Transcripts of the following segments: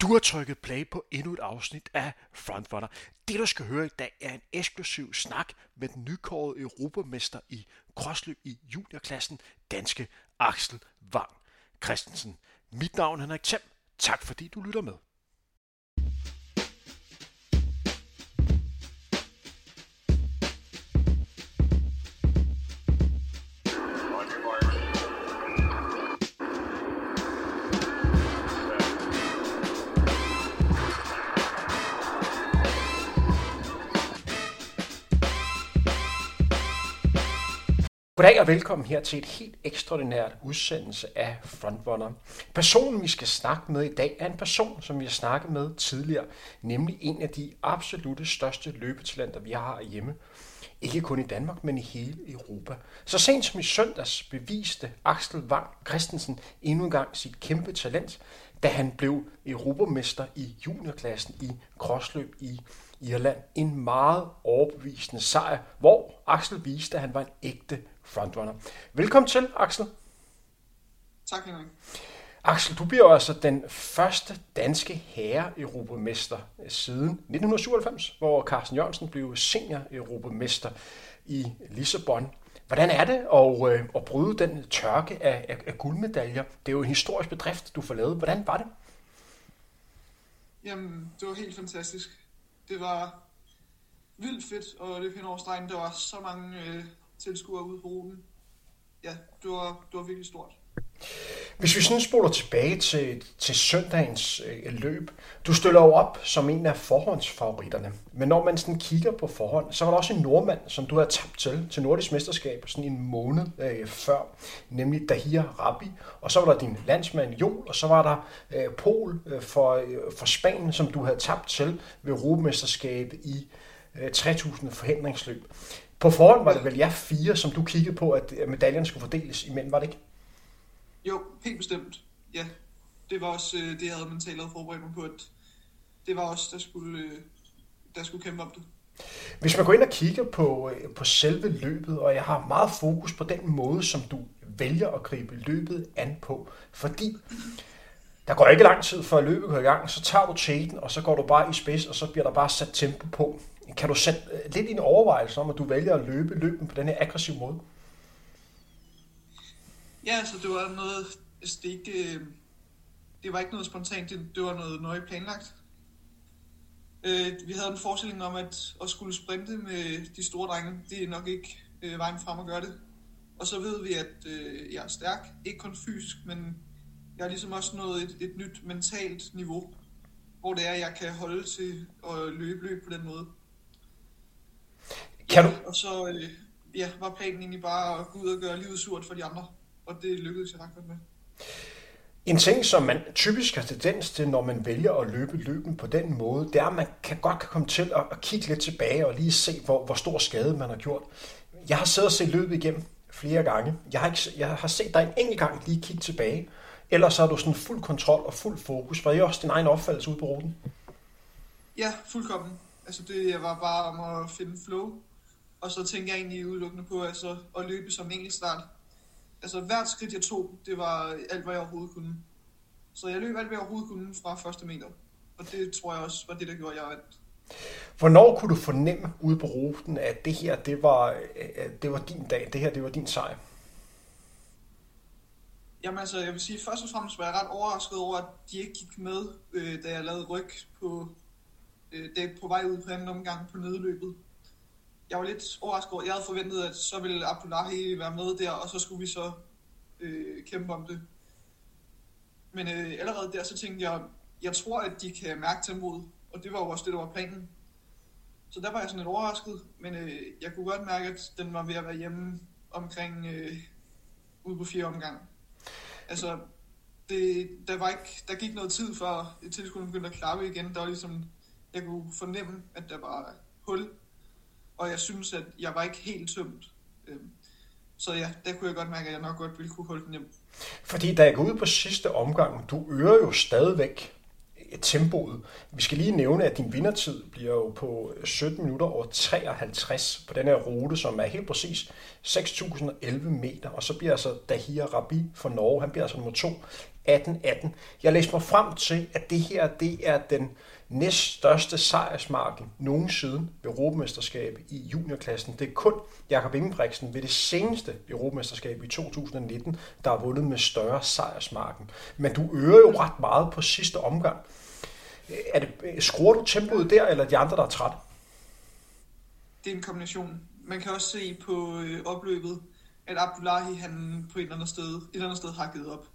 Du har trykket play på endnu et afsnit af Frontrunner. Det du skal høre i dag er en eksklusiv snak med den nykårede europamester i krossløb i juniorklassen, danske Axel Wang Christensen. Mit navn er Henrik Thiem. Tak fordi du lytter med. Goddag og velkommen her til et helt ekstraordinært udsendelse af Frontrunner. Personen, vi skal snakke med i dag, er en person, som vi har snakket med tidligere, nemlig en af de absolute største løbetalenter, vi har hjemme. Ikke kun i Danmark, men i hele Europa. Så sent som i søndags beviste Axel Wang Christensen endnu en gang sit kæmpe talent, da han blev europamester i juniorklassen i crossløb i Irland. En meget overbevisende sejr, hvor Axel viste, at han var en ægte frontrunner. Velkommen til, Axel. Tak, Henrik. Axel, du bliver altså den første danske herre-europamester siden 1997, hvor Carsten Jørgensen blev senior-europamester i Lissabon. Hvordan er det at, øh, at bryde den tørke af, af, af guldmedaljer? Det er jo en historisk bedrift, du får lavet. Hvordan var det? Jamen, det var helt fantastisk. Det var vildt fedt at løbe hen over stregen. Der var så mange øh, tilskuere ude på ruten. Ja, det var, det var virkelig stort. Hvis vi sådan spoler tilbage til, til søndagens øh, løb, du stiller jo op som en af forhåndsfavoritterne. Men når man sådan kigger på forhånd, så var der også en nordmand, som du havde tabt til, til Nordisk Mesterskab sådan en måned øh, før, nemlig Dahir Rabi. Og så var der din landsmand Jol, og så var der øh, Pol øh, for, øh, for Spanien, som du havde tabt til ved Europamesterskabet i øh, 3000 forhindringsløb. På forhånd var det vel jer fire, som du kiggede på, at medaljerne skulle fordeles imellem, var det ikke? Jo, helt bestemt. Ja, det var også øh, det, jeg havde mentalt forberedt mig på, at det var også der skulle, øh, der skulle kæmpe om det. Hvis man går ind og kigger på, øh, på selve løbet, og jeg har meget fokus på den måde, som du vælger at gribe løbet an på, fordi der går ikke lang tid før løbet går i gang, så tager du tæten, og så går du bare i spids, og så bliver der bare sat tempo på. Kan du sætte øh, lidt en overvejelse om, at du vælger at løbe løben på den her aggressive måde? Ja, så det var noget, altså, det, ikke, øh, det var ikke noget spontant, det, det var noget nøje planlagt. Øh, vi havde en forestilling om, at at skulle sprinte med de store drenge, det er nok ikke øh, vejen frem at gøre det. Og så ved vi, at øh, jeg er stærk, ikke kun fysisk, men jeg har ligesom også nået et, et nyt mentalt niveau, hvor det er, at jeg kan holde til at løbe løb på den måde. Kan du? Og så øh, ja, var planen egentlig bare at gå ud og gøre livet surt for de andre, og det lykkedes jeg godt med. En ting, som man typisk har tendens til, når man vælger at løbe løben på den måde, det er, at man kan godt kan komme til at, at kigge lidt tilbage og lige se, hvor, hvor stor skade man har gjort. Jeg har siddet og set løbet igennem flere gange. Jeg har, ikke, jeg har set dig en enkelt gang lige kigge tilbage. Ellers så har du sådan fuld kontrol og fuld fokus. Var det også din egen opfattelse ude på ruten? Ja, fuldkommen. Altså det var bare om at finde flow. Og så tænkte jeg egentlig udelukkende på altså, at løbe som start. Altså hvert skridt jeg tog, det var alt, hvad jeg overhovedet kunne. Så jeg løb alt, hvad jeg overhovedet kunne fra første meter. Og det tror jeg også var det, der gjorde, jeg vandt. Hvornår kunne du fornemme ude på ruten, at det her, det var, det var din dag, det her, det var din sejr? Jamen altså, jeg vil sige, først og fremmest var jeg ret overrasket over, at de ikke gik med, øh, da jeg lavede ryg på, øh, da på vej ud på anden omgang på nedløbet. Jeg var lidt overrasket over, jeg havde forventet, at så ville Abdullahi være med der, og så skulle vi så øh, kæmpe om det. Men øh, allerede der, så tænkte jeg, jeg tror, at de kan mærke tempoet, og det var jo også det, der var planen. Så der var jeg sådan lidt overrasket, men øh, jeg kunne godt mærke, at den var ved at være hjemme omkring øh, ude på fire omgang. Altså, det, der, var ikke, der gik noget tid før tilskuerne begyndte at klappe igen. Der var ligesom, jeg kunne fornemme, at der var hul, og jeg synes, at jeg var ikke helt tømt. Øhm, så ja, der kunne jeg godt mærke, at jeg nok godt ville kunne holde den hjem. Fordi da jeg går ud på sidste omgang, du øger jo stadigvæk tempoet. Vi skal lige nævne, at din vindertid bliver jo på 17 minutter og 53 på den her rute, som er helt præcis 6.011 meter. Og så bliver altså Dahir Rabi fra Norge, han bliver altså nummer to. 18-18. Jeg læste mig frem til, at det her det er den næststørste sejrsmarken nogensinde ved Europamesterskabet i juniorklassen. Det er kun Jakob Ingebrigtsen ved det seneste Europamesterskab i 2019, der har vundet med større sejrsmarken. Men du øger jo ret meget på sidste omgang. Er det, øh, skruer du tempoet der, eller de andre, der er trætte? Det er en kombination. Man kan også se på øh, opløbet, at Abdullahi han på et eller andet sted, et eller andet sted har givet op.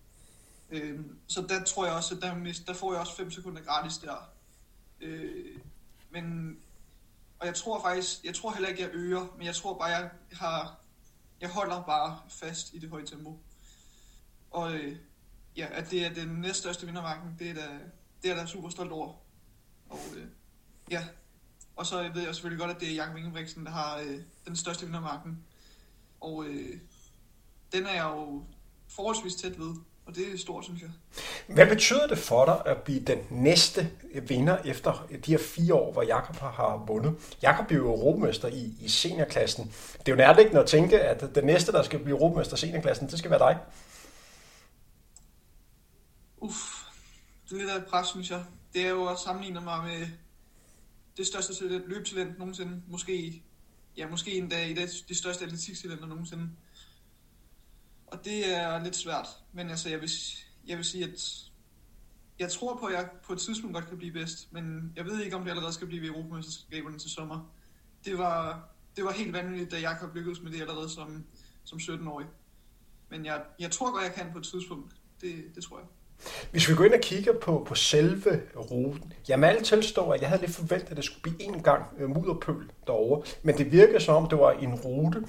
Øh, så der tror jeg også, at der, der får jeg også 5 sekunder gratis der. Øh, men, og jeg tror faktisk, jeg tror heller ikke, jeg øger, men jeg tror bare, jeg har, jeg holder bare fast i det høje tempo. Og øh, ja, at det er den næststørste vindermarken, det er da, det er da super stolt over. Og øh, ja, og så ved jeg selvfølgelig godt, at det er Jakob Ingebrigtsen, der har øh, den største vindermarken. Og øh, den er jeg jo forholdsvis tæt ved og det er stort, synes jeg. Hvad betyder det for dig at blive den næste vinder efter de her fire år, hvor Jakob har vundet? Jakob blev jo europamester i, i seniorklassen. Det er jo nærliggende at tænke, at den næste, der skal blive europamester i seniorklassen, det skal være dig. Uff, det er lidt af et pres, synes jeg. Det er jo at sammenligne mig med det største løbetalent nogensinde. Måske, ja, måske en dag i det, det største atletiktalent nogensinde. Og det er lidt svært. Men altså, jeg vil, jeg vil sige, at jeg tror på, at jeg på et tidspunkt godt kan blive bedst, men jeg ved ikke, om det allerede skal blive ved Europamesterskaberne til sommer. Det var, det var helt vanvittigt, da Jakob lykkedes med det allerede som, som 17-årig. Men jeg, jeg tror godt, jeg kan på et tidspunkt. Det, det tror jeg. Hvis vi går ind og kigger på, på selve ruten, jeg må alle tilstå, at jeg havde lidt forventet, at det skulle blive en gang øh, mudderpøl derovre, men det virkede som om, det var en rute,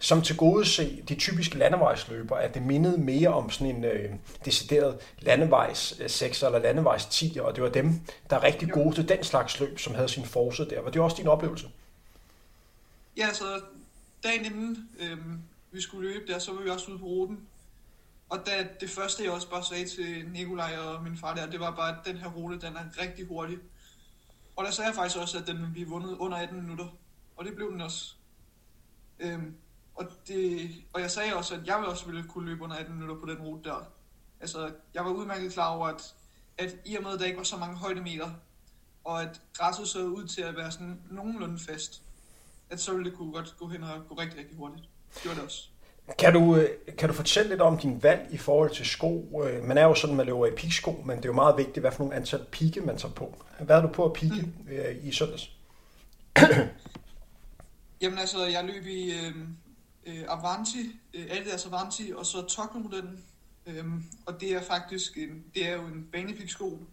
som til gode se de typiske landevejsløber, at det mindede mere om sådan en øh, decideret landevejs øh, 6 eller landevejs 10, og det var dem, der er rigtig gode til den slags løb, som havde sin force der. Var det også din oplevelse? Ja, så dagen inden øh, vi skulle løbe der, så var vi også ude på ruten. Og da det første, jeg også bare sagde til Nikolaj og min far der, det var bare, at den her rute, den er rigtig hurtig. Og der sagde jeg faktisk også, at den ville blive vundet under 18 minutter. Og det blev den også. Øhm, og, det, og jeg sagde også, at jeg ville også ville kunne løbe under 18 minutter på den rute der. Altså, jeg var udmærket klar over, at, at i og med, at der ikke var så mange højdemeter, og at græsset så ud til at være sådan nogenlunde fast, at så ville det kunne godt gå hen og gå rigtig, rigtig hurtigt. Det var det også. Kan du, øh, kan du fortælle lidt om din valg i forhold til sko? Øh, man er jo sådan, man løber i piksko, men det er jo meget vigtigt, hvad for nogle antal pigge man tager på. Hvad er du på at pigge mm. Øh, i søndags? Jamen altså, jeg løb i, øh, øh, Avanti, øh, Adidas Avanti, og så Tokyo-modellen. Øhm, og det er faktisk en, det er jo en banepik-sko.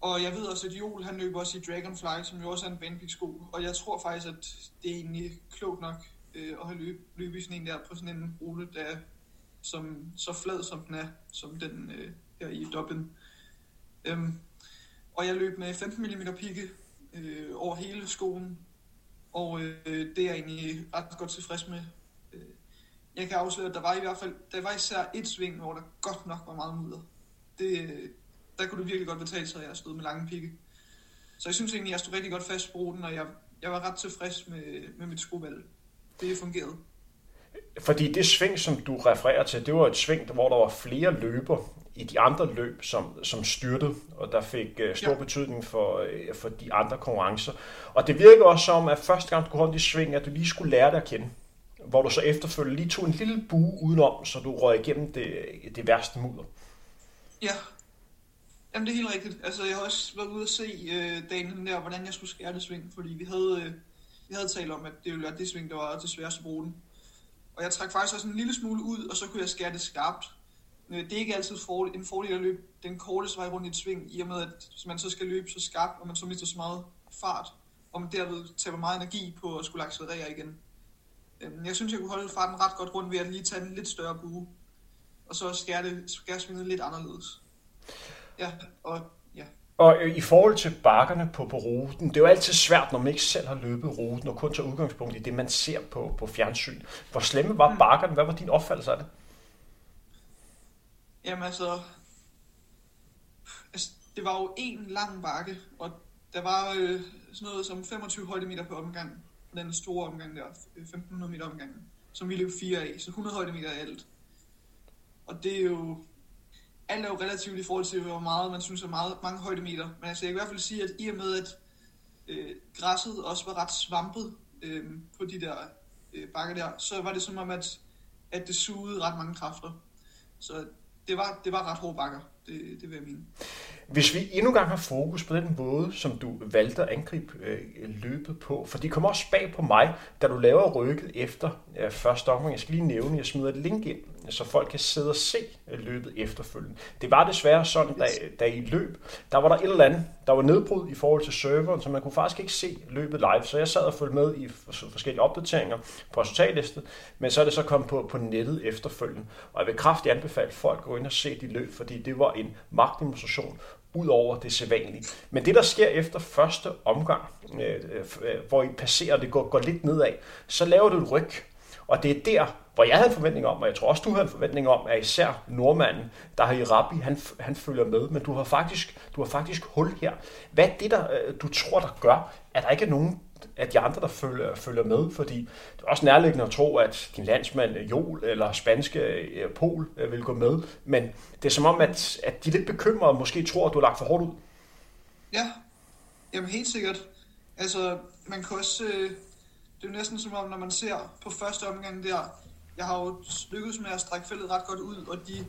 Og jeg ved også, at Joel han løber også i Dragonfly, som jo også er en banepik-sko. Og jeg tror faktisk, at det er egentlig klogt nok øh, at have løbet løb i sådan en der på sådan en rute, der er som, så flad som den er, som den øh, her i Dublin. Øhm, og jeg løb med 15 mm pigge øh, over hele skoen, og øh, det er jeg egentlig ret godt tilfreds med. Øh, jeg kan afsløre, at der var i hvert fald, der var især et sving, hvor der godt nok var meget mudder. Det, øh, der kunne det virkelig godt betale sig, at jeg stod med lange pigge. Så jeg synes egentlig, at jeg stod rigtig godt fast på ruten, og jeg, jeg var ret tilfreds med, med mit skovalg. Det fungerede. Fordi det sving, som du refererer til, det var et sving, hvor der var flere løber i de andre løb, som, som styrtede, og der fik uh, stor ja. betydning for, uh, for de andre konkurrencer. Og det virker også som, at første gang du kom i sving, at du lige skulle lære dig at kende, hvor du så efterfølgende lige tog en lille bue udenom, så du røg igennem det, det værste mudder. Ja, Jamen det er helt rigtigt. Altså jeg har også været ude at se uh, dagen der, hvordan jeg skulle skære det sving, fordi vi havde, uh, vi havde talt om, at det ville være det sving, der var det sværeste ruten. Og jeg trak faktisk også en lille smule ud, og så kunne jeg skære det skarpt. Øh, det er ikke altid en fordel at løbe den korteste vej rundt i et sving, i og med at man så skal løbe så skarpt, og man så mister så meget fart, og man derved taber meget energi på at skulle accelerere igen. Øhm, jeg synes, jeg kunne holde farten ret godt rundt ved at lige tage en lidt større bue, og så skære, det, skære svinget lidt anderledes. Ja, og ja. Og øh, i forhold til bakkerne på, på ruten, det er jo altid svært, når man ikke selv har løbet ruten, og kun tager udgangspunkt i det, man ser på, på fjernsyn. Hvor slemme var mm. bakkerne? Hvad var din opfattelse af det? Jamen altså, altså, det var jo en lang bakke, og der var øh, sådan noget som 25 højdemeter på omgang, den store omgang der, øh, 1500 meter omgangen, som vi løb fire af, så 100 højdemeter i alt. Og det er jo, alt er jo relativt i forhold til, hvor meget man synes er meget, mange højdemeter. Men altså, jeg kan i hvert fald sige, at i og med, at øh, græsset også var ret svampet øh, på de der øh, bakker der, så var det som om, at, at det sugede ret mange kræfter. Så det var, det var ret hårde bakker, det, det vil jeg mene. Hvis vi endnu gang har fokus på den måde, som du valgte at angribe øh, løbet på, for det kommer også bag på mig, da du laver rykket efter øh, første omgang. Jeg skal lige nævne, at jeg smider et link ind, så folk kan sidde og se øh, løbet efterfølgende. Det var desværre sådan, da, da i løb, der var der et eller andet, der var nedbrud i forhold til serveren, så man kunne faktisk ikke se løbet live. Så jeg sad og fulgte med i forskellige opdateringer på resultatlistet, men så er det så kommet på, på nettet efterfølgende. Og jeg vil kraftigt anbefale folk at gå ind og se de løb, fordi det var en magtdemonstration ud over det sædvanlige. Men det, der sker efter første omgang, øh, øh, hvor I passerer, det går, går lidt nedad, så laver du et ryg. Og det er der, hvor jeg havde en forventning om, og jeg tror også, du havde en forventning om, at især nordmanden, der har i Rabbi, han, han følger med, men du har faktisk, du har faktisk hul her. Hvad er det, der, øh, du tror, der gør, at der ikke er nogen af de andre, der følger, følger med, fordi det er også nærliggende at tro, at din landsmand øh, Jol eller spanske øh, Pol øh, vil gå med, men det er som om, at, at de er lidt bekymrede måske tror, at du har lagt for hårdt ud. Ja, jamen helt sikkert. Altså, man kan også, øh, det er jo næsten som om, når man ser på første omgang der, jeg har jo lykkedes med at strække feltet ret godt ud, og de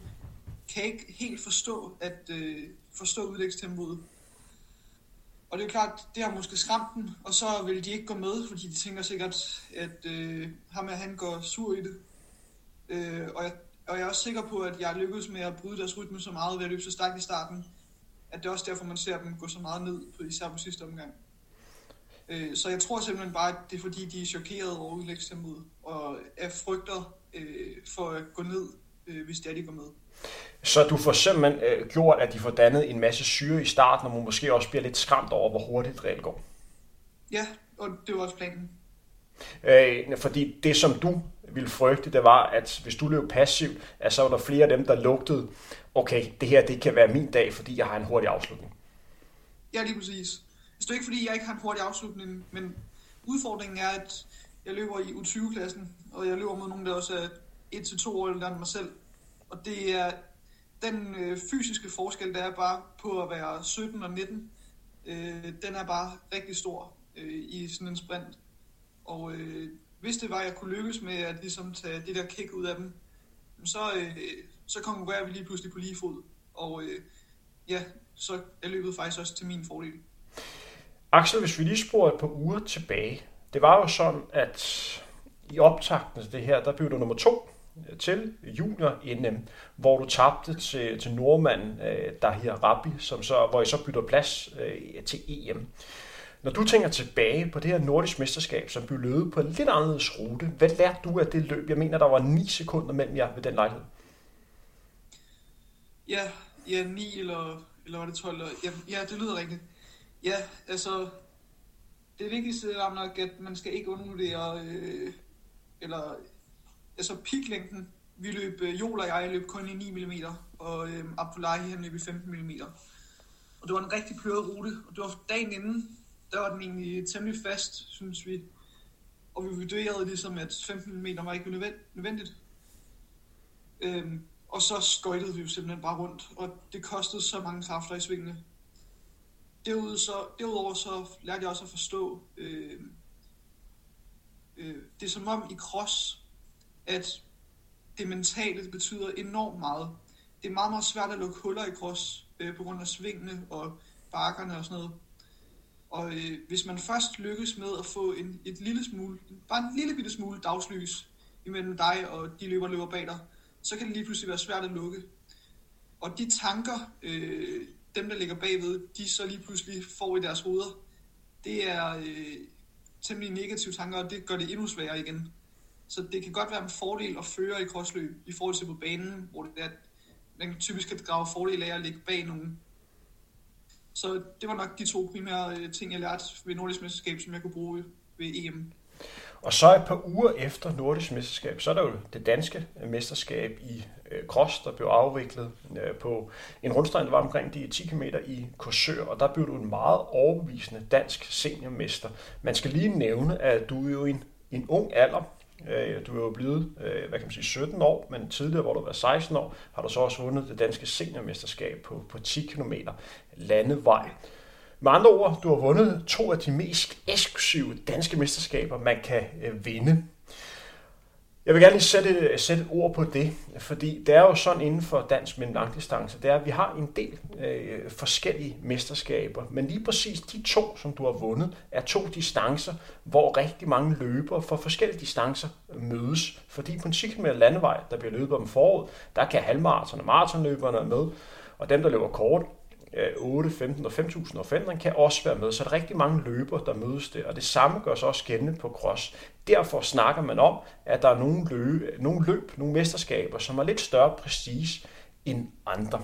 kan ikke helt forstå, at øh, forstå udlægstempoet. Og det er klart, det har måske skræmt dem, og så vil de ikke gå med, fordi de tænker sikkert, at øh, ham og han går sur i det. Øh, og, jeg, og jeg er også sikker på, at jeg lykkedes med at bryde deres rytme så meget ved at løbe så stærkt i starten, at det er også derfor, man ser dem gå så meget ned, på, især på sidste omgang. Øh, så jeg tror simpelthen bare, at det er fordi, de er chokeret over udlægstemmet, og er frygter øh, for at gå ned, øh, hvis det er, de går med. Så du får simpelthen øh, gjort, at de får dannet en masse syre i starten, og man måske også bliver lidt skræmt over, hvor hurtigt det reelt går. Ja, og det var også planen. Øh, fordi det, som du ville frygte, det var, at hvis du løb passivt, at så var der flere af dem, der lugtede, okay, det her det kan være min dag, fordi jeg har en hurtig afslutning. Ja, lige præcis. Det er ikke, fordi jeg ikke har en hurtig afslutning, men udfordringen er, at jeg løber i U20-klassen, og jeg løber mod nogen, der også er 1-2 år ældre end mig selv. Og det er den øh, fysiske forskel, der er bare på at være 17 og 19, øh, den er bare rigtig stor øh, i sådan en sprint. Og øh, hvis det var, at jeg kunne lykkes med at ligesom tage det der kick ud af dem, så, øh, så konkurrerer vi lige pludselig på lige fod. Og øh, ja, så er løbet faktisk også til min fordel. Axel, hvis vi lige sporer et par uger tilbage. Det var jo sådan, at i optakten til det her, der blev du nummer to til junior NM, hvor du tabte til, til nordmanden øh, Dahir Rabbi, som så, hvor I så bytter plads øh, til EM. Når du tænker tilbage på det her nordisk mesterskab, som blev løbet på en lidt anderledes rute, hvad lærte du af det løb? Jeg mener, der var 9 sekunder mellem jer ved den lejlighed. Ja, ja 9 eller, eller var det 12? Eller, ja, ja, det lyder rigtigt. Ja, altså, det vigtigste er nok, at man skal ikke undervurdere, øh, eller altså piklængden, vi løb, øh, Jol og jeg løb kun i 9 mm, og øh, Abdullahi han løb i 15 mm. Og det var en rigtig pløret rute, og det var dagen inden, der var den egentlig temmelig fast, synes vi. Og vi vurderede ligesom, at 15 mm var ikke nødvendigt. Øhm, og så skøjtede vi jo simpelthen bare rundt, og det kostede så mange kræfter i svingene. Derudover så, derudover så lærte jeg også at forstå, øh, øh, det er som om i cross, at det mentale det betyder enormt meget. Det er meget, meget svært at lukke huller i cross øh, på grund af svingene og bakkerne og sådan noget. Og øh, hvis man først lykkes med at få en, et lille smule, bare en lille bitte smule dagslys imellem dig og de løber, løber bag dig, så kan det lige pludselig være svært at lukke. Og de tanker, øh, dem der ligger bagved, de så lige pludselig får i deres hoveder, det er øh, temmelig negative tanker, og det gør det endnu sværere igen. Så det kan godt være en fordel at føre i krossløb i forhold til på banen, hvor det er, at man typisk kan drage fordel af at ligge bag nogen. Så det var nok de to primære øh, ting, jeg lærte ved Nordisk Mesterskab, som jeg kunne bruge ved EM. Og så et par uger efter Nordisk Mesterskab, så er der jo det danske mesterskab i øh, cross, der blev afviklet øh, på en rundstrand, der var omkring de 10 km i Korsør, og der blev du en meget overbevisende dansk seniormester. Man skal lige nævne, at du er jo en, en ung alder, Øh, du er jo blevet, øh, hvad kan man sige, 17 år, men tidligere, hvor du var 16 år, har du så også vundet det danske seniormesterskab på, på 10 km landevej. Med andre ord, du har vundet to af de mest eksklusive danske mesterskaber, man kan øh, vinde. Jeg vil gerne lige sætte, sætte et ord på det, fordi det er jo sådan inden for dansk mellemlangdistance, det er, at vi har en del øh, forskellige mesterskaber, men lige præcis de to, som du har vundet, er to distancer, hvor rigtig mange løbere for forskellige distancer mødes. Fordi på en 10 km landevej, der bliver løbet om foråret, der kan halvmarathon og maratonløberne med, og dem, der løber kort, Øh, 8, 15 og 5.000 og 5 kan også være med. Så er der rigtig mange løber, der mødes der, og det samme gør sig også gældende på cross. Derfor snakker man om, at der er nogle løb, nogle, løb, nogle mesterskaber, som har lidt større prestige end andre.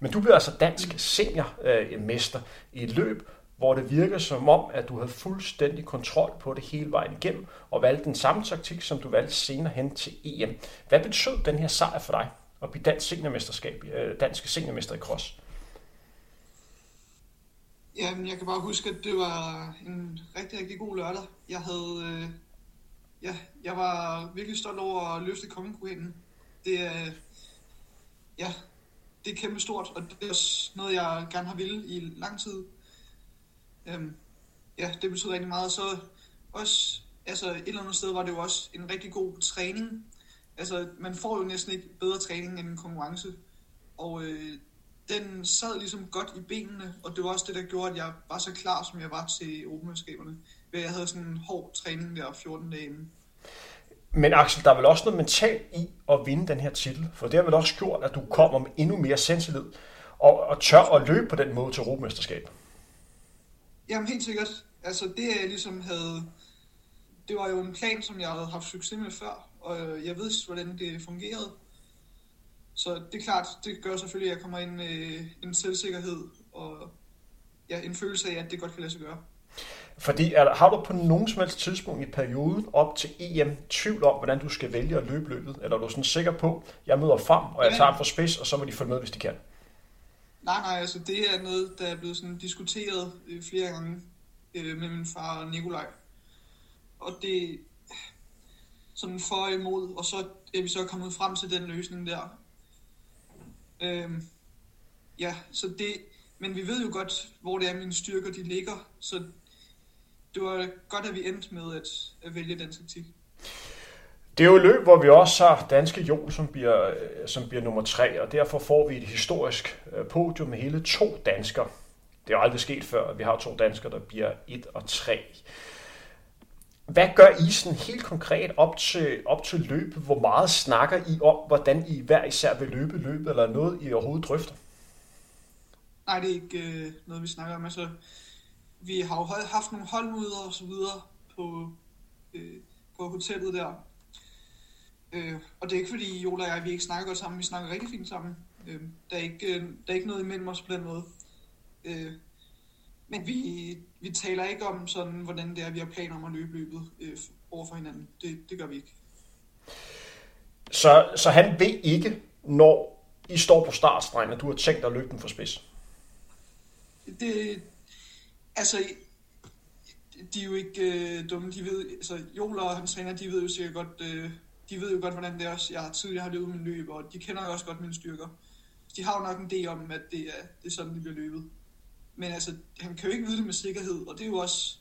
Men du bliver altså dansk seniormester øh, i et løb, hvor det virker som om, at du havde fuldstændig kontrol på det hele vejen igennem, og valgte den samme taktik, som du valgte senere hen til EM. Hvad betød den her sejr for dig at blive dansk seniormesterskab, danske dansk seniormester i cross? Jamen, jeg kan bare huske, at det var en rigtig, rigtig god lørdag. Jeg havde, øh, ja, jeg var virkelig stolt over at løfte kongekronen. Det er, ja, det er kæmpe stort, og det er også noget, jeg gerne har ville i lang tid. Øhm, ja, det betyder rigtig meget. Så også, altså et eller andet sted var det jo også en rigtig god træning. Altså, man får jo næsten ikke bedre træning end en konkurrence. Og øh, den sad ligesom godt i benene, og det var også det, der gjorde, at jeg var så klar, som jeg var til Europamesterskaberne. Jeg havde sådan en hård træning der 14 dage inden. Men Axel, der er vel også noget mentalt i at vinde den her titel, for det har vel også gjort, at du kommer med endnu mere selvtillid og, og tør at løbe på den måde til Europamesterskabet. Jamen helt sikkert. Altså det jeg ligesom havde, det var jo en plan, som jeg havde haft succes med før, og jeg ved, hvordan det fungerede. Så det er klart, det gør selvfølgelig, at jeg kommer ind med en selvsikkerhed og ja, en følelse af, at det godt kan lade sig gøre. Fordi er, har du på nogen som helst tidspunkt i perioden op til EM tvivl om, hvordan du skal vælge at løbe løbet? Eller er du sådan sikker på, at jeg møder frem, og jeg tager en for spids, og så må de følge med, hvis de kan? Nej, nej, altså det er noget, der er blevet sådan diskuteret øh, flere gange øh, med min far og Nikolaj. Og det sådan for og imod, og så er vi så kommet frem til den løsning der. Øhm, ja, så det, men vi ved jo godt, hvor det er, mine styrker de ligger, så det var godt, at vi endte med at, at vælge den taktik. Det er jo et løb, hvor vi også har danske Jol, som bliver, som bliver nummer tre, og derfor får vi et historisk øh, podium med hele to danskere. Det er jo aldrig sket før, at vi har to danskere, der bliver et og tre. Hvad gør I sådan helt konkret op til, op til løb? Hvor meget snakker I om, hvordan I hver især vil løbe løbet, eller noget I overhovedet drøfter? Nej, det er ikke øh, noget, vi snakker om. Altså, vi har jo haft nogle holdmøder og så videre på, øh, på hotellet der. Øh, og det er ikke fordi Jola og jeg, vi ikke snakker godt sammen. Vi snakker rigtig fint sammen. Øh, der, er ikke, øh, der er ikke noget imellem os på den måde. Øh, men vi, vi taler ikke om sådan, hvordan det er, vi har planer om at løbe løbet øh, over for hinanden. Det, det gør vi ikke. Så, så han ved ikke, når I står på startstregen, at du har tænkt at løbe den for spids? Det, altså, de er jo ikke øh, dumme. De ved, altså, Jola og hans træner, de ved jo sikkert godt, øh, de ved jo godt, hvordan det er også. Jeg har tidligere har løbet min løb, og de kender jo også godt mine styrker. De har jo nok en idé om, at det er, det er sådan, det bliver løbet. Men altså, han kan jo ikke vide det med sikkerhed, og det er jo også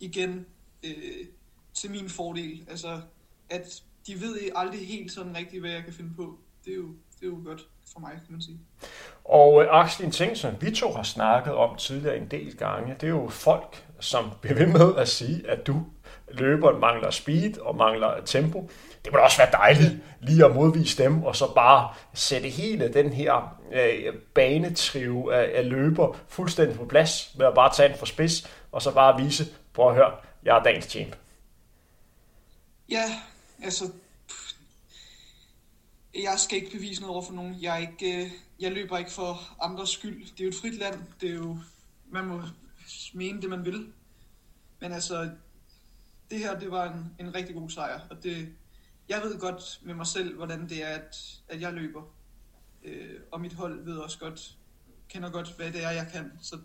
igen øh, til min fordel. Altså, at de ved aldrig helt sådan rigtigt, hvad jeg kan finde på. Det er jo, det er jo godt for mig, kan man sige. Og øh, Axel, en ting, som vi to har snakket om tidligere en del gange, det er jo folk, som bliver ved med at sige, at du løber mangler speed og mangler tempo. Det må da også være dejligt lige at modvise dem, og så bare sætte hele den her øh, banetrive af, af løber fuldstændig på plads, med at bare tage en for spids, og så bare vise, prøv at høre, jeg er dagens champ. Ja, altså, jeg skal ikke bevise noget over for nogen. Jeg, er ikke, øh, jeg løber ikke for andres skyld. Det er jo et frit land. Det er jo, man må mene det, man vil. Men altså, det her, det var en, en rigtig god sejr. Og det, jeg ved godt med mig selv, hvordan det er, at, at jeg løber. Øh, og mit hold ved også godt, kender godt, hvad det er, jeg kan. Så,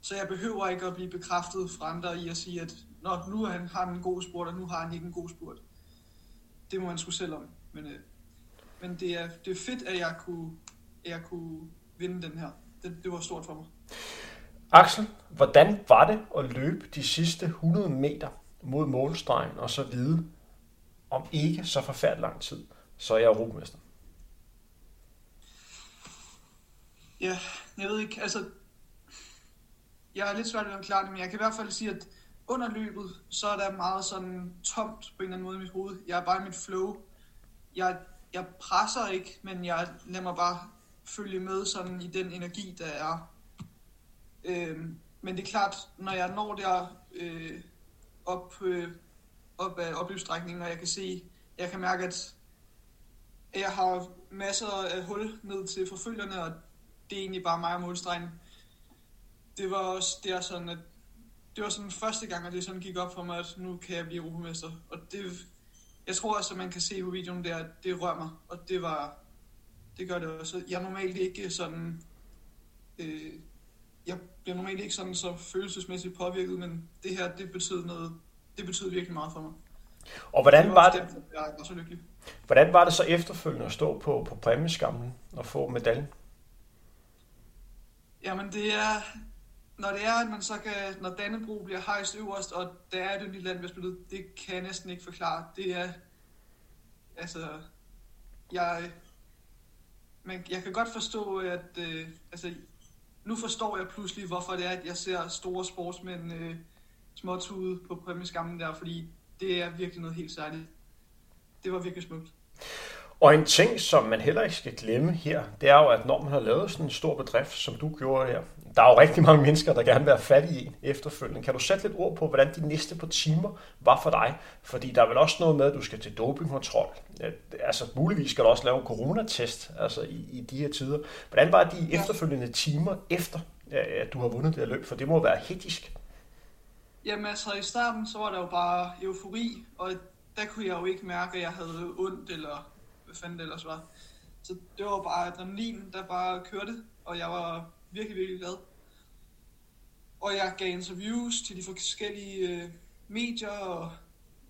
så jeg behøver ikke at blive bekræftet fra andre i at sige, at Nå, nu har han, har han en god spurt, og nu har han ikke en god spurt. det må man skulle selv om. Men, øh, men det, er, det er fedt, at jeg kunne, at jeg kunne vinde den her. Det, det var stort for mig. Axel, hvordan var det at løbe de sidste 100 meter mod målstregen og så vide, om ikke så forfærdelig lang tid, så er jeg europamester? Ja, jeg ved ikke, altså, jeg er lidt svært ved at klare det, men jeg kan i hvert fald sige, at under løbet, så er der meget sådan tomt på en eller anden måde i mit hoved. Jeg er bare i mit flow. Jeg, jeg presser ikke, men jeg lader mig bare følge med sådan i den energi, der er. Øhm, men det er klart, når jeg når der øh, op, øh, op ad opløbsstrækningen, og jeg kan se, jeg kan mærke, at jeg har masser af hul ned til forfølgerne, og det er egentlig bare mig og målstregen. Det var også der sådan, at det var sådan første gang, at det sådan gik op for mig, at nu kan jeg blive europamester. Og det, jeg tror også, at man kan se på videoen der, at det rører mig, og det var, det gør det også. Jeg er normalt ikke sådan, øh, jeg bliver normalt ikke sådan så følelsesmæssigt påvirket, men det her, det betød noget, det betød virkelig meget for mig. Og hvordan var, var det, jeg var så lykkelig. hvordan var det så efterfølgende at stå på, på præmieskamlen og få medaljen? Jamen det er, når det er, at man så kan, når Dannebro bliver hejst øverst, og der er et nyt land, vi har spillet, det kan jeg næsten ikke forklare. Det er, altså, jeg, men jeg kan godt forstå, at, øh, altså, nu forstår jeg pludselig, hvorfor det er, at jeg ser store sportsmænd øh, småtude på præmieskammen der, fordi det er virkelig noget helt særligt. Det var virkelig smukt. Og en ting, som man heller ikke skal glemme her, det er jo, at når man har lavet sådan en stor bedrift, som du gjorde her, der er jo rigtig mange mennesker, der gerne vil være fat i en efterfølgende. Kan du sætte lidt ord på, hvordan de næste par timer var for dig? Fordi der er vel også noget med, at du skal til dopingkontrol. Altså muligvis skal du også lave en coronatest altså i, i de her tider. Hvordan var de efterfølgende timer efter, at du har vundet det her løb? For det må være hektisk. Jamen altså i starten, så var der jo bare eufori, og der kunne jeg jo ikke mærke, at jeg havde ondt, eller hvad fanden det ellers var. Så det var bare adrenalin, der bare kørte, og jeg var virkelig, virkelig glad. Og jeg gav interviews til de forskellige øh, medier, og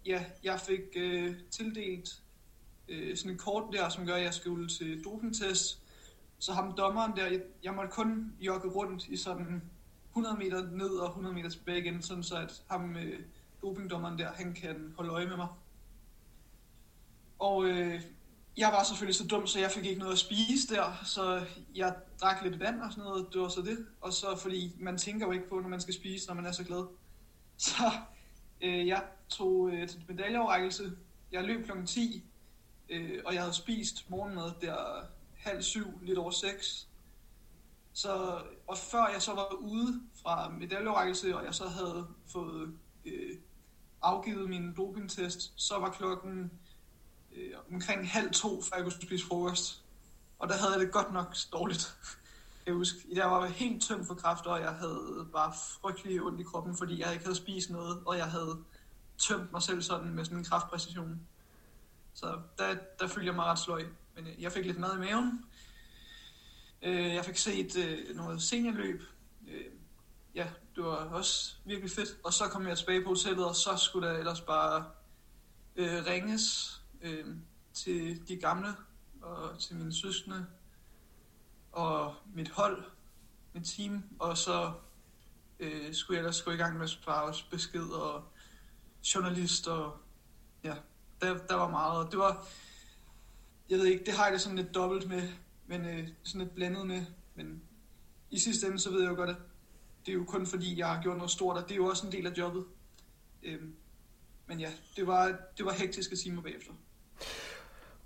ja, jeg fik øh, tildelt øh, sådan en kort der, som gør, at jeg skulle til dopingtest. Så ham dommeren der, jeg, jeg måtte kun jogge rundt i sådan 100 meter ned og 100 meter tilbage igen, sådan så at ham øh, dopingdommeren der, han kan holde øje med mig. Og øh, jeg var selvfølgelig så dum, så jeg fik ikke noget at spise der, så jeg drak lidt vand og sådan noget, det var så det. Og så fordi man tænker jo ikke på, når man skal spise, når man er så glad. Så øh, jeg tog øh, til medaljeoverrækkelse. Jeg løb kl. 10, øh, og jeg havde spist morgenmad der halv syv, lidt over seks. Så, og før jeg så var ude fra medaljeoverrækkelse, og jeg så havde fået øh, afgivet min dopingtest, så var klokken øh, omkring halv to, før jeg kunne spise frokost. Og der havde jeg det godt nok dårligt. Jeg husker, jeg var helt tømt for kræfter, og jeg havde bare frygtelig ondt i kroppen, fordi jeg ikke havde spist noget, og jeg havde tømt mig selv sådan med sådan en kraftpræcision. Så der, der følte jeg mig ret sløj. Men øh, jeg fik lidt mad i maven. Øh, jeg fik set øh, noget seniorløb. Øh, ja, det var også virkelig fedt. Og så kom jeg tilbage på hotellet, og så skulle der ellers bare øh, ringes øh, til de gamle og til mine søskende og mit hold, mit team, og så øh, skulle jeg ellers gå i gang med at svare besked og journalist og ja, der, der var meget, og det var, jeg ved ikke, det har jeg det sådan lidt dobbelt med, men øh, sådan lidt blandet med, men i sidste ende så ved jeg jo godt, at det er jo kun fordi, jeg har gjort noget stort, og det er jo også en del af jobbet. Øh, men ja, det var, det var hektiske timer bagefter.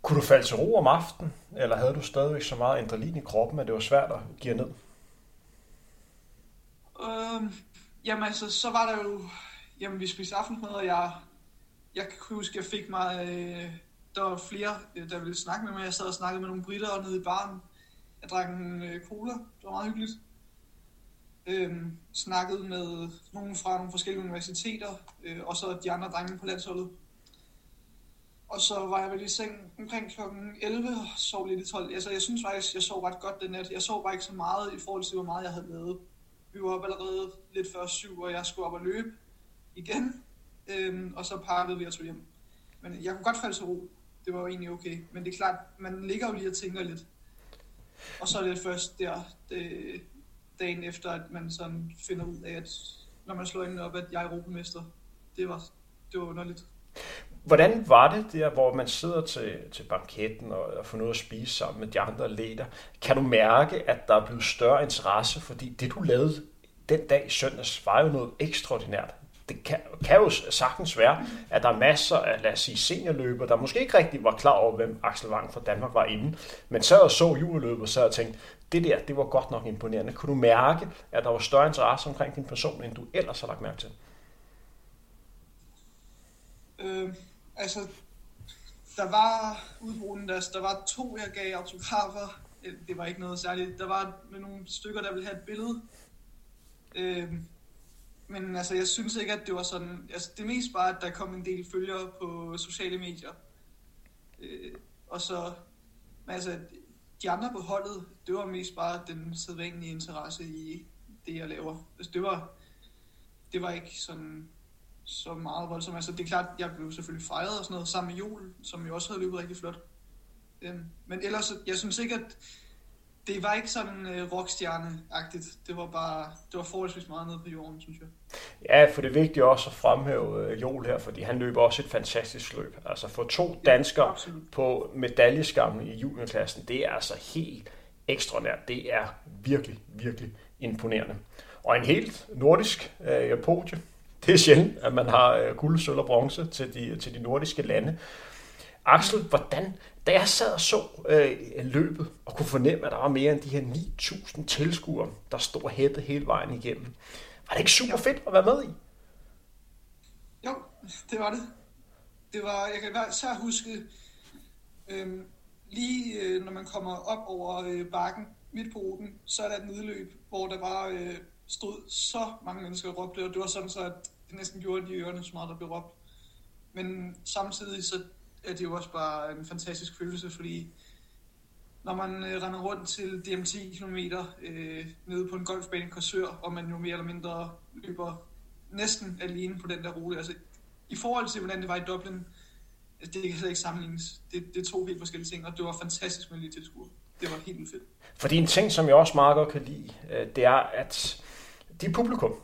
Kunne du falde til ro om aftenen, eller havde du stadigvæk så meget adrenalin i kroppen, at det var svært at give ned? Øhm, jamen altså, så var der jo... Jamen, vi spiste aftensmad, og jeg, jeg kan huske, at jeg fik mig... Øh, der var flere, øh, der ville snakke med mig. Jeg sad og snakkede med nogle britter nede i baren. Jeg drak en øh, cola. Det var meget hyggeligt. Øhm, snakkede med nogle fra nogle forskellige universiteter, øh, og så de andre drenge på landsholdet. Og så var jeg vel i seng omkring klokken 11 og sov lidt i 12. Altså, jeg synes faktisk, jeg sov ret godt den nat. Jeg sov bare ikke så meget i forhold til, hvor meget jeg havde lavet. Vi var op allerede lidt før syv, og jeg skulle op og løbe igen. Øhm, og så pakkede vi og tog hjem. Men jeg kunne godt falde til ro det var jo egentlig okay. Men det er klart, man ligger jo lige og tænker lidt. Og så er det først der, det, dagen efter, at man sådan finder ud af, at når man slår ind op, at jeg er europamester. Det var, det var underligt. Hvordan var det der, hvor man sidder til, til banketten og, og får noget at spise sammen med de andre leder? Kan du mærke, at der er blevet større interesse, fordi det du lavede den dag i søndags var jo noget ekstraordinært. Det kan, kan jo sagtens være, at der er masser af, lad os sige, seniorløber, der måske ikke rigtig var klar over, hvem Axel Wang fra Danmark var inden, men så og så juleløbet, og så og tænkte, det der, det var godt nok imponerende. Kunne du mærke, at der var større interesse omkring din person, end du ellers har lagt mærke til? Øh, altså, der var udbrugen, der, altså, der var to, jeg gav autografer. Øh, det var ikke noget særligt. Der var med nogle stykker, der ville have et billede. Øh, men altså, jeg synes ikke, at det var sådan... Altså, det er mest bare, at der kom en del følgere på sociale medier. Øh, og så... Men altså, de andre på holdet, det var mest bare den sædvanlige interesse i det, jeg laver. Altså, det var, det var ikke sådan så meget voldsomt. Altså, det er klart, jeg blev selvfølgelig fejret og sådan noget sammen med Jol, som jo også havde løbet rigtig flot. Øhm, men ellers, jeg synes ikke, at det var ikke sådan øh, rockstjerne-agtigt. Det var bare, det var forholdsvis meget nede på jorden, synes jeg. Ja, for det er vigtigt også at fremhæve øh, Jol her, fordi han løber også et fantastisk løb. Altså for to danskere ja, på medaljeskammen i juniorklassen, det er altså helt ekstraordinært. Det er virkelig, virkelig imponerende. Og en helt nordisk øh, podie. Det er sjældent, at man har øh, guld, sølv og bronze til de, til de nordiske lande. Axel, hvordan, da jeg sad og så øh, løbet og kunne fornemme, at der var mere end de her 9.000 tilskuere, der stod og hæppede hele vejen igennem, var det ikke super fedt at være med i? Jo, det var det. Det var, jeg kan især huske, øh, lige øh, når man kommer op over øh, bakken midt på ruten, så er der et nedløb, hvor der bare øh, stod så mange mennesker og råbte, og det var sådan så, at det næsten gjorde de ørerne så meget, der blev råbt. Men samtidig så er det jo også bare en fantastisk følelse, fordi når man øh, render rundt til 10 km øh, nede på en golfbane i Korsør, og man jo mere eller mindre løber næsten alene på den der rute. Altså, i forhold til, hvordan det var i Dublin, altså, det kan slet ikke sammenlignes. Det, det er to helt forskellige ting, og det var fantastisk med lige tilskuer. Det var helt fedt. Fordi en ting, som jeg også meget godt kan lide, øh, det er, at de publikum,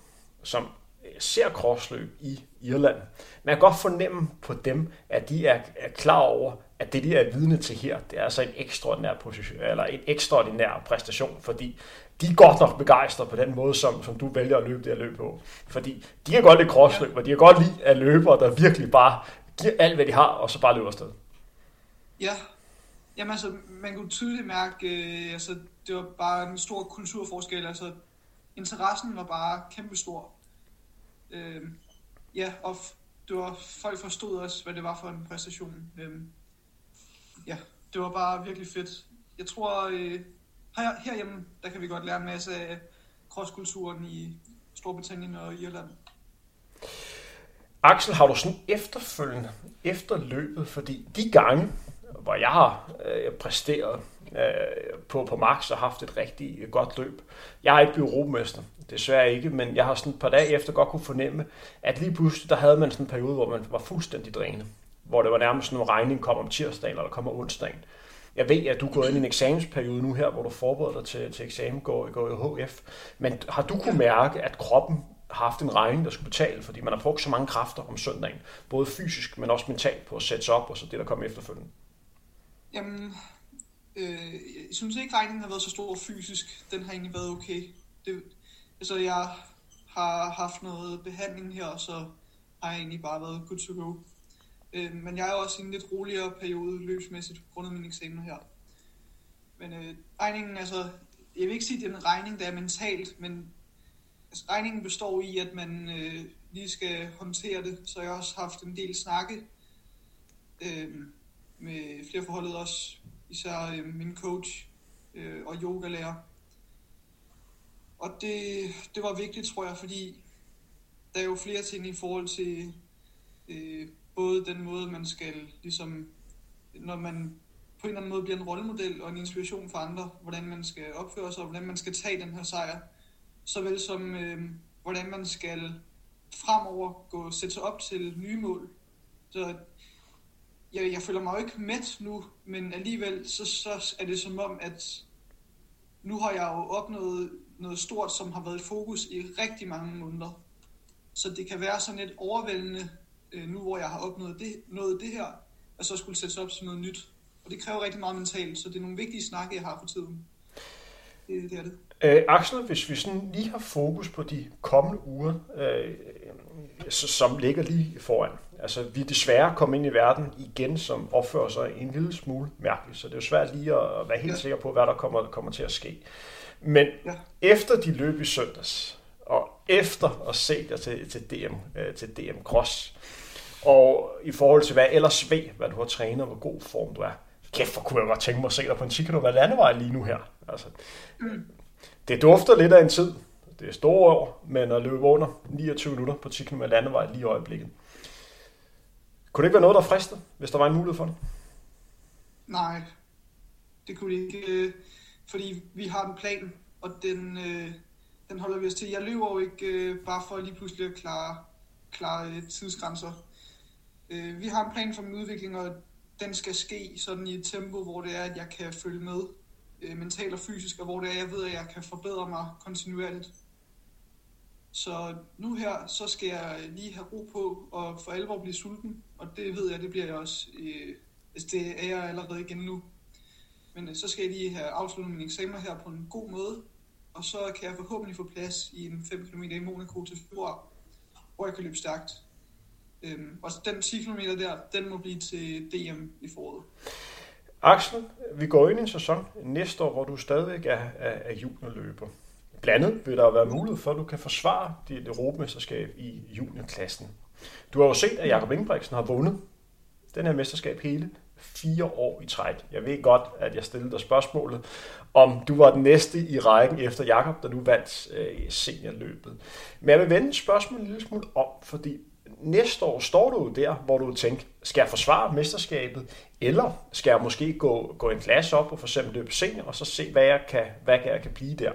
som øh, ser crossløb i Irland, man kan godt fornemme på dem, at de er, er klar over, at det, de er vidne til her, det er altså en ekstraordinær, position, eller en ekstraordinær præstation, fordi de er godt nok begejstrede på den måde, som, som du vælger at løbe det her løb på. Fordi de kan godt lide crossløb, og de kan godt lide at løbere, der virkelig bare giver alt, hvad de har, og så bare løber afsted. Ja, Jamen altså, man kunne tydeligt mærke, øh, altså, det var bare en stor kulturforskel. Altså, interessen var bare kæmpestor. Øh, ja, og det var, folk forstod også, hvad det var for en præstation. Øhm, ja, det var bare virkelig fedt. Jeg tror, øh, her, herhjemme, der kan vi godt lære en masse af crosskulturen i Storbritannien og Irland. Axel, har du sådan efterfølgende, efter løbet, fordi de gange, hvor jeg har øh, præsteret øh, på, på max og haft et rigtig godt løb. Jeg er ikke blevet europamester, desværre ikke, men jeg har sådan et par dage efter godt kunne fornemme, at lige pludselig, der havde man sådan en periode, hvor man var fuldstændig drænet. Hvor det var nærmest sådan at regning kom om tirsdagen, eller kom om onsdagen. Jeg ved, at du går ind i en eksamensperiode nu her, hvor du forbereder dig til, til eksamen, går, går i HF. Men har du kunne mærke, at kroppen har haft en regning, der skulle betale, fordi man har brugt så mange kræfter om søndagen, både fysisk, men også mentalt på at sætte sig op, og så det, der kommer efterfølgende? Jamen, øh, jeg synes ikke, regningen har været så stor fysisk. Den har egentlig været okay. Det, altså, jeg har haft noget behandling her, så har jeg egentlig bare været good to go. Øh, men jeg er også i en lidt roligere periode løbsmæssigt grundet min eksamen mine eksamener her. Men øh, regningen, altså, jeg vil ikke sige, at det er en regning, der er mentalt, men altså, regningen består i, at man øh, lige skal håndtere det. Så jeg har også haft en del snakke øh, med flere forholdet også, især øh, min coach øh, og yogalærer. Og det, det var vigtigt, tror jeg, fordi der er jo flere ting i forhold til øh, både den måde, man skal, ligesom, når man på en eller anden måde bliver en rollemodel og en inspiration for andre, hvordan man skal opføre sig, og hvordan man skal tage den her sejr, såvel som øh, hvordan man skal fremover gå sætte sig op til nye mål. Så jeg, jeg føler mig jo ikke mæt nu, men alligevel så, så er det som om, at nu har jeg jo opnået noget stort, som har været et fokus i rigtig mange måneder. Så det kan være sådan lidt overvældende, øh, nu hvor jeg har opnået det, noget det her, at så skulle sættes op som noget nyt. Og det kræver rigtig meget mentalt, så det er nogle vigtige snakke, jeg har for tiden. Det, det er det. Øh, Axel, hvis vi sådan lige har fokus på de kommende uger, øh, som ligger lige foran. Altså, vi er desværre kommet ind i verden igen, som opfører sig en lille smule mærkeligt, så det er jo svært lige at være helt ja. sikker på, hvad der kommer, kommer til at ske. Men ja. efter de løb i søndags, og efter at se dig til, til, DM, øh, til DM Cross, og i forhold til hvad ellers ved, hvad du har trænet, og hvor god form du er, kæft, hvor kunne jeg godt tænke mig at se dig på en 10 km landevej lige nu her. Altså, mm. Det dufter lidt af en tid. Det er store år, men at løbe under 29 minutter på 10 km landevej lige i øjeblikket. Kunne det ikke være noget, der fristede, hvis der var en mulighed for det? Nej, det kunne det ikke. Fordi vi har en plan, og den, øh, den holder vi os til. Jeg løber jo ikke øh, bare for lige pludselig at klare, klare øh, tidsgrænser. Øh, vi har en plan for min udvikling, og den skal ske sådan i et tempo, hvor det er, at jeg kan følge med øh, mentalt og fysisk, og hvor det er, jeg ved, at jeg kan forbedre mig kontinuerligt. Så nu her, så skal jeg lige have ro på og for alvor blive sulten, og det ved jeg, det bliver jeg også. Øh, altså det er jeg allerede igen nu. Men øh, så skal jeg lige have afsluttet mine eksamener her på en god måde, og så kan jeg forhåbentlig få plads i en 5 km i Monaco til februar, hvor jeg kan løbe stærkt. Øhm, og den 10 km der, den må blive til DM i foråret. Axel, vi går ind i en sæson næste år, hvor du stadigvæk er, er, er juniorløber. Blandt andet vil der være mulighed for, at du kan forsvare dit europamesterskab i juniorklassen. Du har jo set, at Jakob Ingebrigtsen har vundet den her mesterskab hele fire år i træk. Jeg ved godt, at jeg stillede dig spørgsmålet, om du var den næste i rækken efter Jakob, da du vandt øh, seniorløbet. Men jeg vil vende spørgsmålet en lille smule om, fordi næste år står du der, hvor du tænker, skal jeg forsvare mesterskabet, eller skal jeg måske gå, gå en klasse op og for eksempel løbe senior, og så se, hvad jeg kan, hvad jeg kan blive der.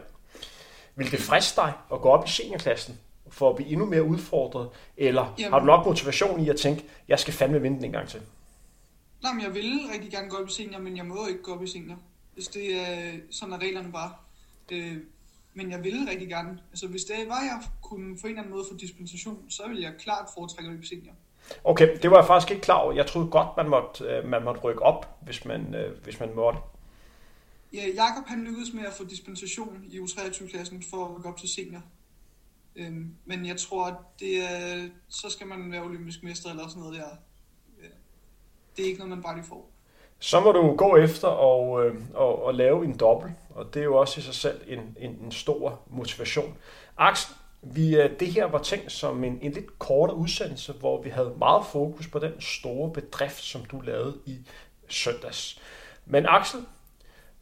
Vil det friste dig at gå op i seniorklassen, for at blive endnu mere udfordret, eller Jamen. har du nok motivation i at tænke, jeg skal fandme vinde den en gang til? Nej, men jeg vil rigtig gerne gå op i senior, men jeg må ikke gå op i senior. Hvis det er sådan, at reglerne bare. Øh, men jeg ville rigtig gerne. Altså, hvis det var, jeg kunne på en eller anden måde få dispensation, så ville jeg klart foretrække at løbe senior. Okay, det var jeg faktisk ikke klar over. Jeg troede godt, man måtte, øh, man måtte rykke op, hvis man, øh, hvis man måtte. Ja, Jakob han lykkedes med at få dispensation i U23-klassen for at rykke op til senior. Øhm, men jeg tror, at det er, så skal man være olympisk mester eller sådan noget der. Det er ikke noget, man bare lige får. Så må du gå efter og, øh, og, og lave en dobbelt, og det er jo også i sig selv en, en, en stor motivation. Axel, vi, øh, det her var tænkt som en, en lidt kortere udsendelse, hvor vi havde meget fokus på den store bedrift, som du lavede i søndags. Men Axel,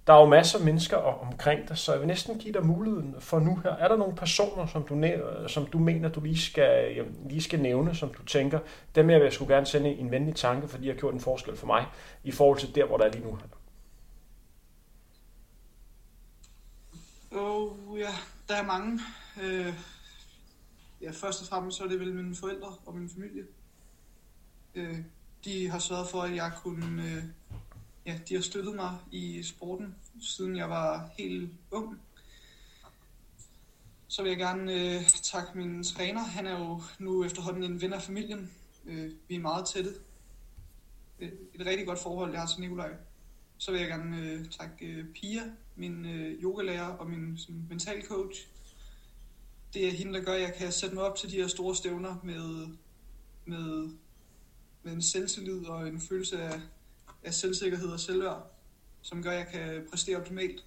der er jo masser af mennesker omkring dig, så jeg vil næsten give dig muligheden for nu her. Er der nogle personer, som du, som du mener, du lige skal, lige skal nævne, som du tænker, dem jeg vil sgu gerne sende en venlig tanke, fordi de har gjort en forskel for mig, i forhold til der, hvor der er lige nu? Oh, ja, der er mange. Øh, ja, først og fremmest så er det vel mine forældre og min familie. Øh, de har sørget for, at jeg kunne øh, ja, de har støttet mig i sporten, siden jeg var helt ung. Så vil jeg gerne øh, takke min træner. Han er jo nu efterhånden en ven af familien. Øh, vi er meget tætte. Et, et rigtig godt forhold, jeg har til Nikolaj. Så vil jeg gerne øh, takke øh, Pia, min øh, yogalærer og min sådan, mental coach. Det er hende, der gør, at jeg kan sætte mig op til de her store stævner med, med, med en selvtillid og en følelse af af selvsikkerhed og selvværd, som gør, at jeg kan præstere optimalt.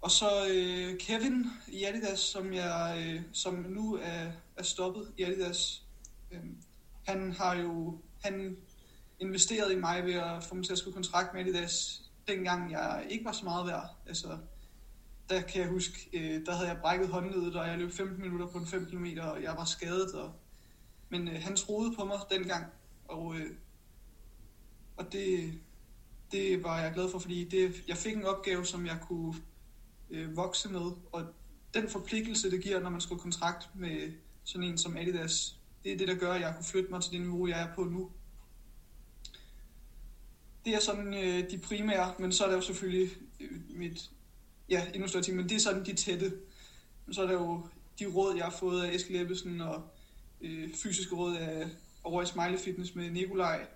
Og så øh, Kevin i Adidas, som, jeg, øh, som nu er, er stoppet i Adidas. Øh, han har jo han investeret i mig ved at få mig til at skrive kontrakt med Adidas, dengang jeg ikke var så meget værd. Altså, der kan jeg huske, øh, der havde jeg brækket håndledet, og jeg løb 15 minutter på en 5 km, og jeg var skadet. Og, men øh, han troede på mig dengang, og øh, og det, det var jeg glad for, fordi det, jeg fik en opgave, som jeg kunne øh, vokse med, og den forpligtelse, det giver, når man skriver kontrakt med sådan en som Adidas, det er det, der gør, at jeg kunne flytte mig til det niveau, jeg er på nu. det er sådan øh, de primære, men så er der jo selvfølgelig øh, mit ja, endnu større ting, men det er sådan de tætte. Men så er der jo de råd, jeg har fået af Eskild Ebbesen, og øh, fysiske råd af over i Smiley Fitness med Nikolaj,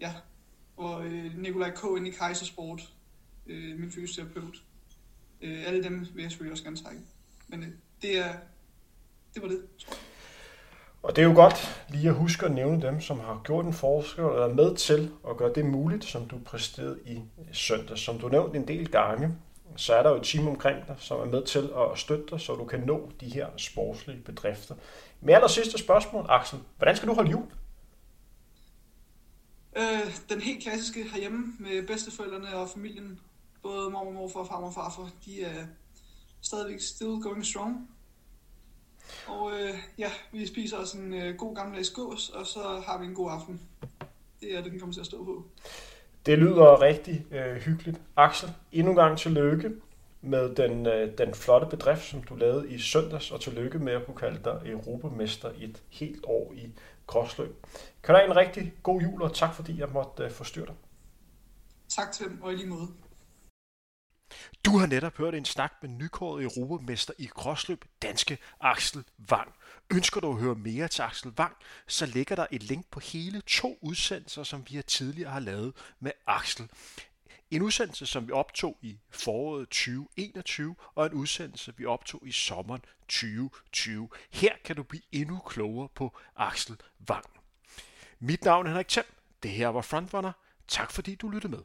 ja, og øh, Nikolaj K. inde i Kaisersport, øh, min fysioterapeut. Øh, alle dem vil jeg selvfølgelig også gerne takke. Men øh, det er, det var det, tror jeg. Og det er jo godt lige at huske at nævne dem, som har gjort en forskel eller er med til at gøre det muligt, som du præsterede i søndag. Som du nævnte en del gange, så er der jo et team omkring dig, som er med til at støtte dig, så du kan nå de her sportslige bedrifter. Med aller sidste spørgsmål, Axel. Hvordan skal du holde jul? Øh, den helt klassiske herhjemme med bedsteforældrene og familien. Både mor og morfar, far og farfar, de er stadigvæk still going strong. Og øh, ja, vi spiser også en øh, god gammeldags gås, og så har vi en god aften. Det er det, den kommer til at stå på. Det lyder rigtig øh, hyggeligt. Axel, endnu en gang tillykke med den, øh, den flotte bedrift, som du lavede i søndags, og tillykke med at kunne kalde dig europamester et helt år i krossløb. Kan du have en rigtig god jul, og tak fordi jeg måtte øh, forstyrre dig. Tak til dem, og i lige måde. Du har netop hørt en snak med nykåret europamester i krossløb, danske Axel Wang. Ønsker du at høre mere til Axel Wang, så ligger der et link på hele to udsendelser, som vi tidligere har lavet med Axel. En udsendelse, som vi optog i foråret 2021, og en udsendelse, vi optog i sommeren 2020. Her kan du blive endnu klogere på Axel Wang. Mit navn er Henrik Thiem. Det her var Frontrunner. Tak fordi du lyttede med.